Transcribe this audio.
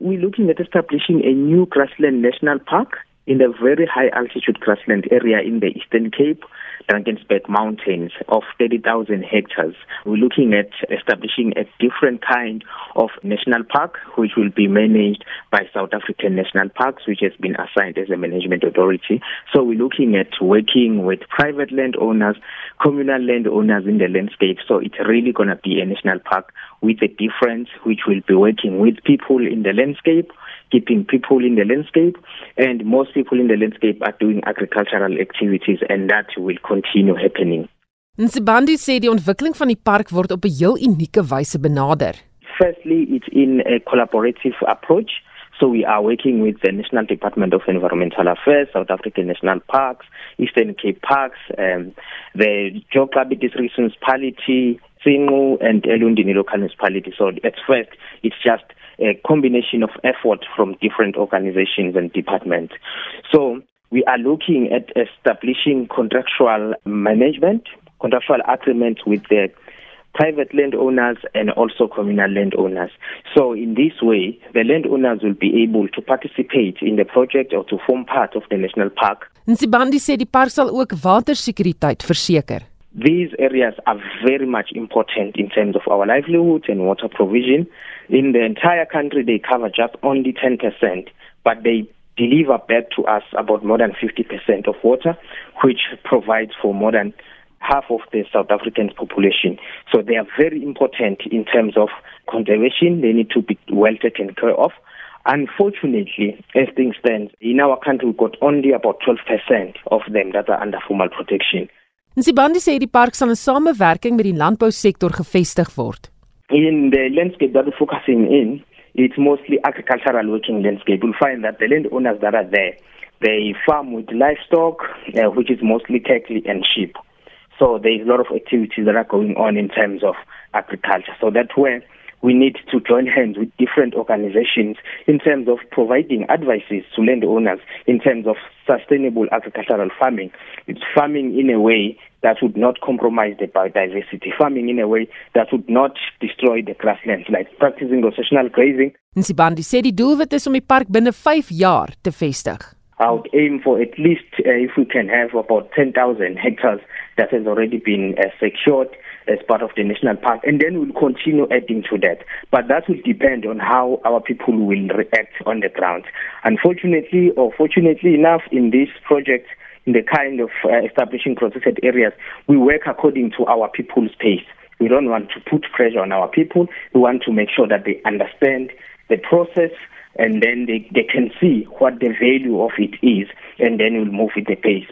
We're looking at establishing a new grassland national park in the very high altitude grassland area in the Eastern Cape, Drakensberg Mountains of 30,000 hectares. We're looking at establishing a different kind of national park which will be managed by South African National Parks which has been assigned as a management authority. So we're looking at working with private landowners, communal landowners in the landscape. So it's really going to be a national park with a difference which will be working with people in the landscape keeping people in the landscape and most people in the landscape are doing agricultural activities and that will continue happening. Nsibandi sê die ontwikkeling van die park word op 'n heel unieke wyse benader. Firstly, it's in a collaborative approach. So we are working with the National Department of Environmental Affairs, South African National Parks, Eastern Cape Parks, um, the Joe Gqabi District Municipality, and Elundini Local Municipality. So at first, it's just a combination of effort from different organizations and departments. So we are looking at establishing contractual management, contractual agreements with the private landowners and also communal landowners. So in this way, the landowners will be able to participate in the project or to form part of the national park. Nsibandi sê die park sal ook watersekuriteit verseker. These areas are very much important in terms of our livelihood and water provision. In the entire country, they cover just only 10%, but they deliver back to us about more than 50% of water, which provides for more than half of the South African population. So they are very important in terms of conservation. They need to be well taken care of. Unfortunately, as things stand, in our country, we've got only about 12% of them that are under formal protection. Nsibandi sê die park sal 'n samewerking met die landbousektor gevestig word. In the landscape that we're focusing in, it's mostly agricultural working landscape. You'll find that the landowners that are there, they farm with livestock, uh, which is mostly cattle and sheep. So there's a lot of activities that are going on in terms of agriculture. So that's where we need to join hands with different organizations in terms of providing advices to landowners in terms of sustainable agricultural farming. It's farming in a way that would not compromise the biodiversity, farming in a way that would not destroy the grasslands, like practicing rotational grazing. Nsibandi sê die doelwit is om die park binne 5 jaar te vestig. I would aim for at least, uh, if we can have about 10,000 hectares that has already been uh, secured as part of the national park, and then we'll continue adding to that. But that will depend on how our people will react on the ground. Unfortunately, or fortunately enough, in this project, in the kind of uh, establishing protected areas, we work according to our people's pace. We don't want to put pressure on our people. We want to make sure that they understand the process and then they, they can see what the value of it is and then we'll move with the pace.